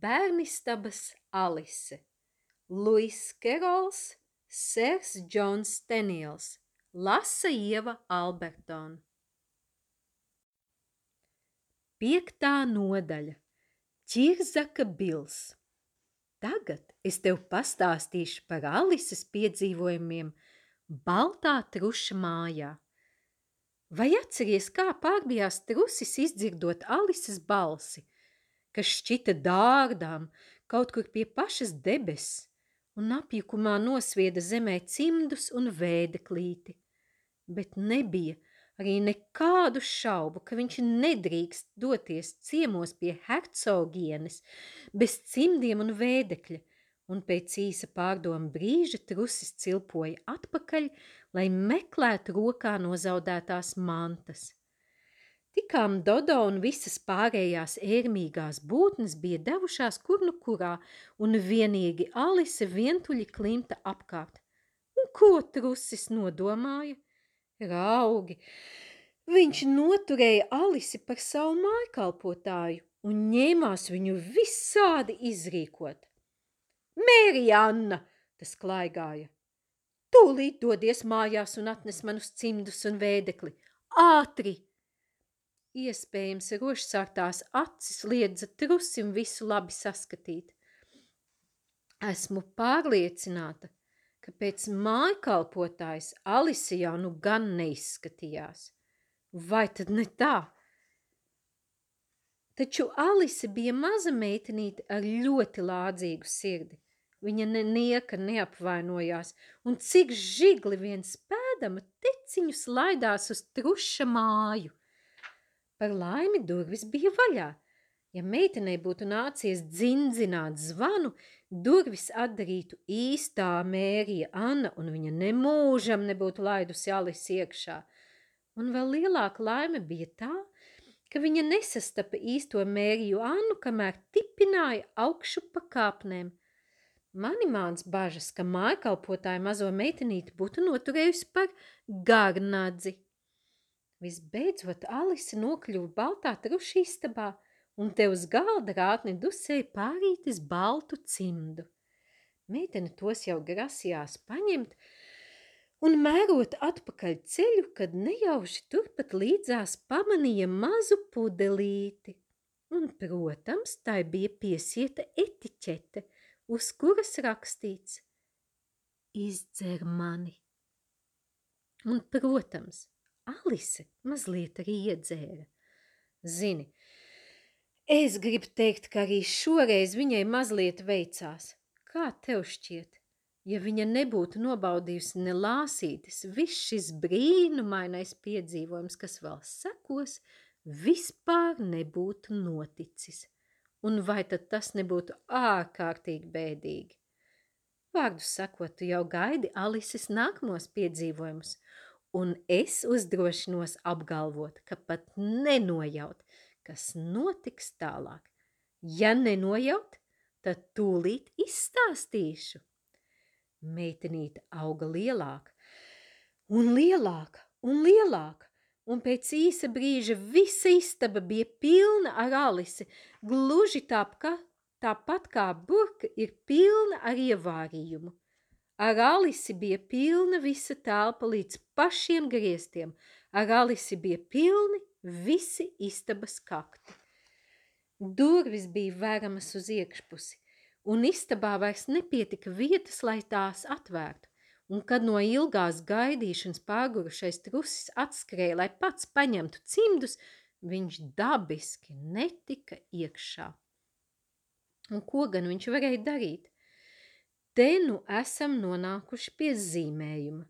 Bērnistabas Alise, Luis Kerols, Sers Džons Teniels, lasa Ieva Albertona. Piektā nodaļa Čirzaka Bils Tagad es tev pastāstīšu par Alises piedzīvojumiem Baltā truša mājā. Vai atceries, kā pārbijās trusis izdzirdot Alises balsi, kas šķita dārdām kaut kur pie pašas debesis, un apjukumā nosvieda zemē cimdus un vēdeklīti, bet nebija arī nekādu šaubu, ka viņš nedrīkst doties ciemos pie hercogienes bez cimdiem un vēdekļa, un pēc īsa pārdoma brīža trusis cilpoja atpakaļ, lai meklētu rokā nozaudētās mantas. Tikām Dodo un visas pārējās ērmīgās būtnes bija devušās kur nu kurā, un vienīgi Alise vientuļi klimta apkārt. Un ko trusis nodomāja? Raugi! Viņš noturēja Alisi par savu mājkalpotāju un ņēmās viņu visādi izrīkot. Mērianna, tas klaigāja. Tūlīt dodies mājās un atnes manus cimdus un vēdekli. Ātri! Iespējams, rošsārtās acis liedza trusim visu labi saskatīt. Esmu pārliecināta, ka pēc mājkalpotājas Alise jau nu gan neizskatījās. Vai tad ne tā? Taču Alise bija maza meitenīte ar ļoti lādzīgu sirdi. Viņa ne nieka neapvainojās, un cik žigli vien spēdama teciņu slaidās uz truša māju. Par laimi durvis bija vaļā. Ja meitenei būtu nācies dzindzināt zvanu, durvis atdarītu īstā mērija Anna, un viņa nemūžam nebūtu laidusi Alis iekšā. Un vēl lielāka laime bija tā, ka viņa nesastapa īsto mēriju Annu, kamēr tipināja augšu pa kāpnēm – Mani māns bažas, ka mājkalpotāja mazo meitenīti būtu noturējusi par garnadzi. Visbeidzot, Alise nokļuva baltā truša istabā, un te uz galda rātni dusēja pārītis baltu cimdu. Meitene tos jau grasījās paņemt, un mērot atpakaļ ceļu, kad nejauši turpat līdzās pamanīja mazu pudelīti. Un, protams, tai bija piesieta etiķete – uz kuras rakstīts Izdzer mani. Un, protams, Alise mazliet arī iedzēra. Zini, es gribu teikt, ka arī šoreiz viņai mazliet veicās. Kā tev šķiet? Ja viņa nebūtu nobaudījusi ne lāsītis, viss šis brīnumainais piedzīvojums, kas vēl sekos, vispār nebūtu noticis un vai tad tas nebūtu ārkārtīgi bēdīgi? Vārdu sakot, tu jau gaidi Alises nākamos piedzīvojumus, un es uzdrošinos apgalvot, ka pat nenojaut, kas notiks tālāk. Ja nenojaut, tad tūlīt izstāstīšu. Meitenīte auga lielāka un lielāka un lielāka, un pēc īsa brīža visa istaba bija pilna ar Alisi, gluži tāpka, tāpat kā burka ir pilna ar ievārījumu. Ar Alisi bija pilna visa telpa līdz pašiem griestiem, ar Alisi bija pilni visi istabas kakti. Durvis bija vēramas uz iekšpusi, un istabā vairs nepietika vietas, lai tās atvērtu un kad no ilgās gaidīšanas pārgurušais trusis atskrēja, lai pats paņemtu cimdus, viņš dabiski netika iekšā. Un ko gan viņš varēja darīt? Te nu esam nonākuši pie zīmējuma.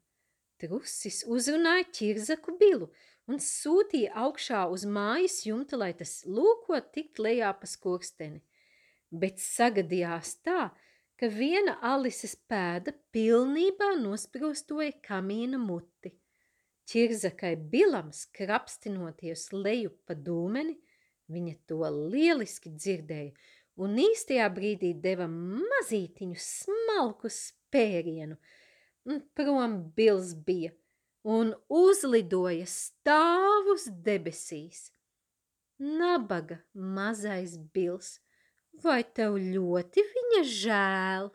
Trusis uzrunāja ķirzaku bilu un sūtīja augšā uz mājas jumta, lai tas lūkot tikt lejā pa skursteni. Bet sagadījās tā, ka viena Alises pēda pilnībā nosprostoja kamīna muti. Čirzakai bilam skrapstinoties leju pa dūmeni, viņa to lieliski dzirdēja un īstajā brīdī deva mazītiņu smalku spērienu. Prom bils bija un uzlidoja stāvus debesīs. Nabaga mazais bils Vai tev ļoti viņa žēl?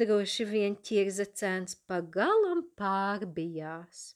Droši vien ķirzacēns pagalam pārbijās.